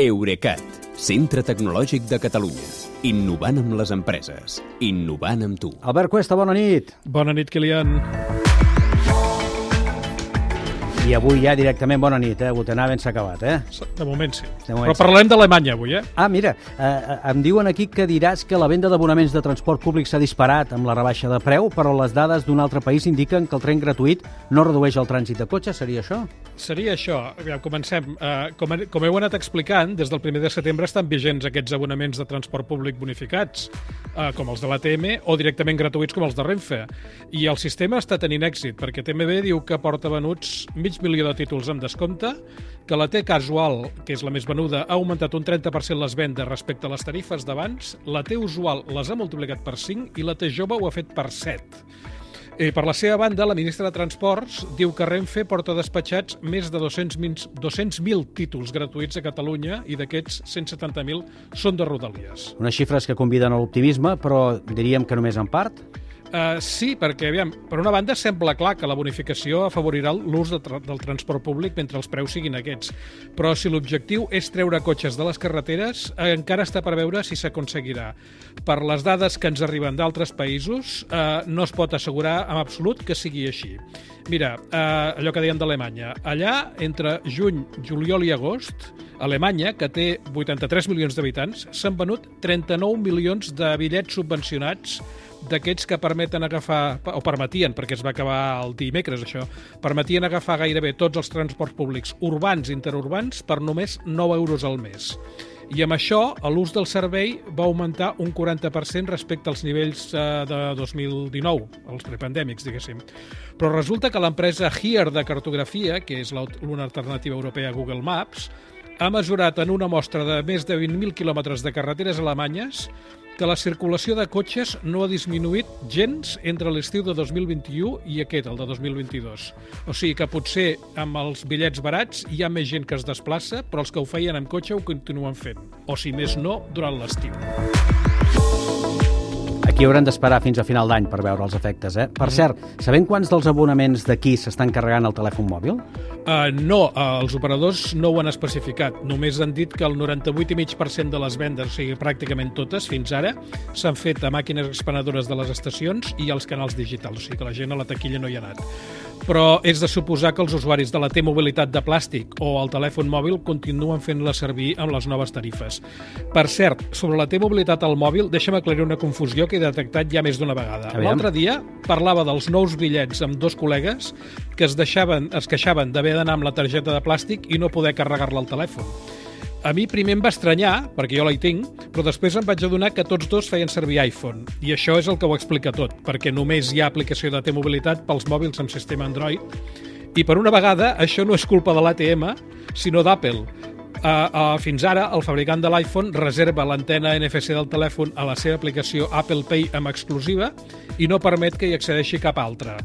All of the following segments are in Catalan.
Eurecat, centre tecnològic de Catalunya. Innovant amb les empreses. Innovant amb tu. Albert Cuesta, bona nit. Bona nit, Kilian. I avui ja directament bona nit, eh? Botenar ben s'ha acabat, eh? De moment sí. De moment Però sí. parlem d'Alemanya avui, eh? Ah, mira, eh, em diuen aquí que diràs que la venda d'abonaments de transport públic s'ha disparat amb la rebaixa de preu, però les dades d'un altre país indiquen que el tren gratuït no redueix el trànsit de cotxes, seria això? Seria això. Aviam, comencem. Uh, com, com heu anat explicant, des del primer de setembre estan vigents aquests abonaments de transport públic bonificats, uh, com els de l'ATM, o directament gratuïts com els de Renfe. I el sistema està tenint èxit, perquè TMB diu que porta venuts mig milió de títols amb descompte, que la T casual, que és la més venuda, ha augmentat un 30% les vendes respecte a les tarifes d'abans, la T usual les ha multiplicat per 5 i la T jove ho ha fet per 7. Eh, per la seva banda, la ministra de Transports diu que Renfe porta despatxats més de 200.000 200 títols gratuïts a Catalunya i d'aquests 170.000 són de Rodalies. Unes xifres que conviden a l'optimisme, però diríem que només en part? Uh, sí, perquè, aviam, per una banda sembla clar que la bonificació afavorirà l'ús de tra del transport públic mentre els preus siguin aquests. Però si l'objectiu és treure cotxes de les carreteres, eh, encara està per veure si s'aconseguirà. Per les dades que ens arriben d'altres països, eh, no es pot assegurar en absolut que sigui així. Mira, eh, allò que dèiem d'Alemanya. Allà, entre juny, juliol i agost, Alemanya, que té 83 milions d'habitants, s'han venut 39 milions de bitllets subvencionats d'aquests que permeten agafar, o permetien, perquè es va acabar el dimecres això, permetien agafar gairebé tots els transports públics urbans i interurbans per només 9 euros al mes. I amb això, l'ús del servei va augmentar un 40% respecte als nivells eh, de 2019, els prepandèmics, diguéssim. Però resulta que l'empresa HERE de cartografia, que és una alternativa europea a Google Maps, ha mesurat en una mostra de més de 20.000 quilòmetres de carreteres alemanyes que la circulació de cotxes no ha disminuït gens entre l'estiu de 2021 i aquest, el de 2022. O sigui que potser amb els bitllets barats hi ha més gent que es desplaça, però els que ho feien amb cotxe ho continuen fent. O si més no, durant l'estiu. Aquí haurem d'esperar fins a final d'any per veure els efectes, eh? Per cert, sabem quants dels abonaments d'aquí s'estan carregant el telèfon mòbil? Uh, no, uh, els operadors no ho han especificat. Només han dit que el 98,5% de les vendes, o sigui, pràcticament totes, fins ara, s'han fet a màquines expenedores de les estacions i als canals digitals, o sigui que la gent a la taquilla no hi ha anat. Però és de suposar que els usuaris de la T-mobilitat de plàstic o el telèfon mòbil continuen fent-la servir amb les noves tarifes. Per cert, sobre la T-mobilitat al mòbil, deixa'm aclarir una confusió que he detectat ja més d'una vegada. L'altre dia parlava dels nous bitllets amb dos col·legues que es, deixaven, es queixaven d'haver d'anar amb la targeta de plàstic i no poder carregar-la al telèfon. A mi primer em va estranyar, perquè jo la hi tinc, però després em vaig adonar que tots dos feien servir iPhone. I això és el que ho explica tot, perquè només hi ha aplicació de T-mobilitat pels mòbils amb sistema Android. I per una vegada, això no és culpa de l'ATM, sinó d'Apple. Uh, uh, fins ara, el fabricant de l'iPhone reserva l'antena NFC del telèfon a la seva aplicació Apple Pay amb exclusiva i no permet que hi accedeixi cap altra.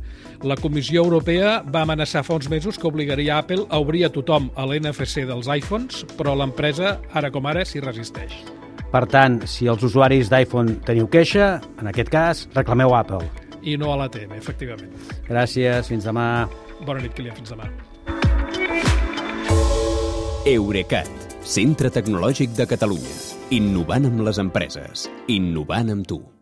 La Comissió Europea va amenaçar fa uns mesos que obligaria Apple a obrir a tothom a l'NFC dels iPhones, però l'empresa, ara com ara, s'hi resisteix. Per tant, si els usuaris d'iPhone teniu queixa, en aquest cas, reclameu Apple. I no a l'ATM, efectivament. Gràcies, fins demà. Bona nit, Kilian. Fins demà. Eurecat, centre tecnològic de Catalunya. Innovant amb les empreses. Innovant amb tu.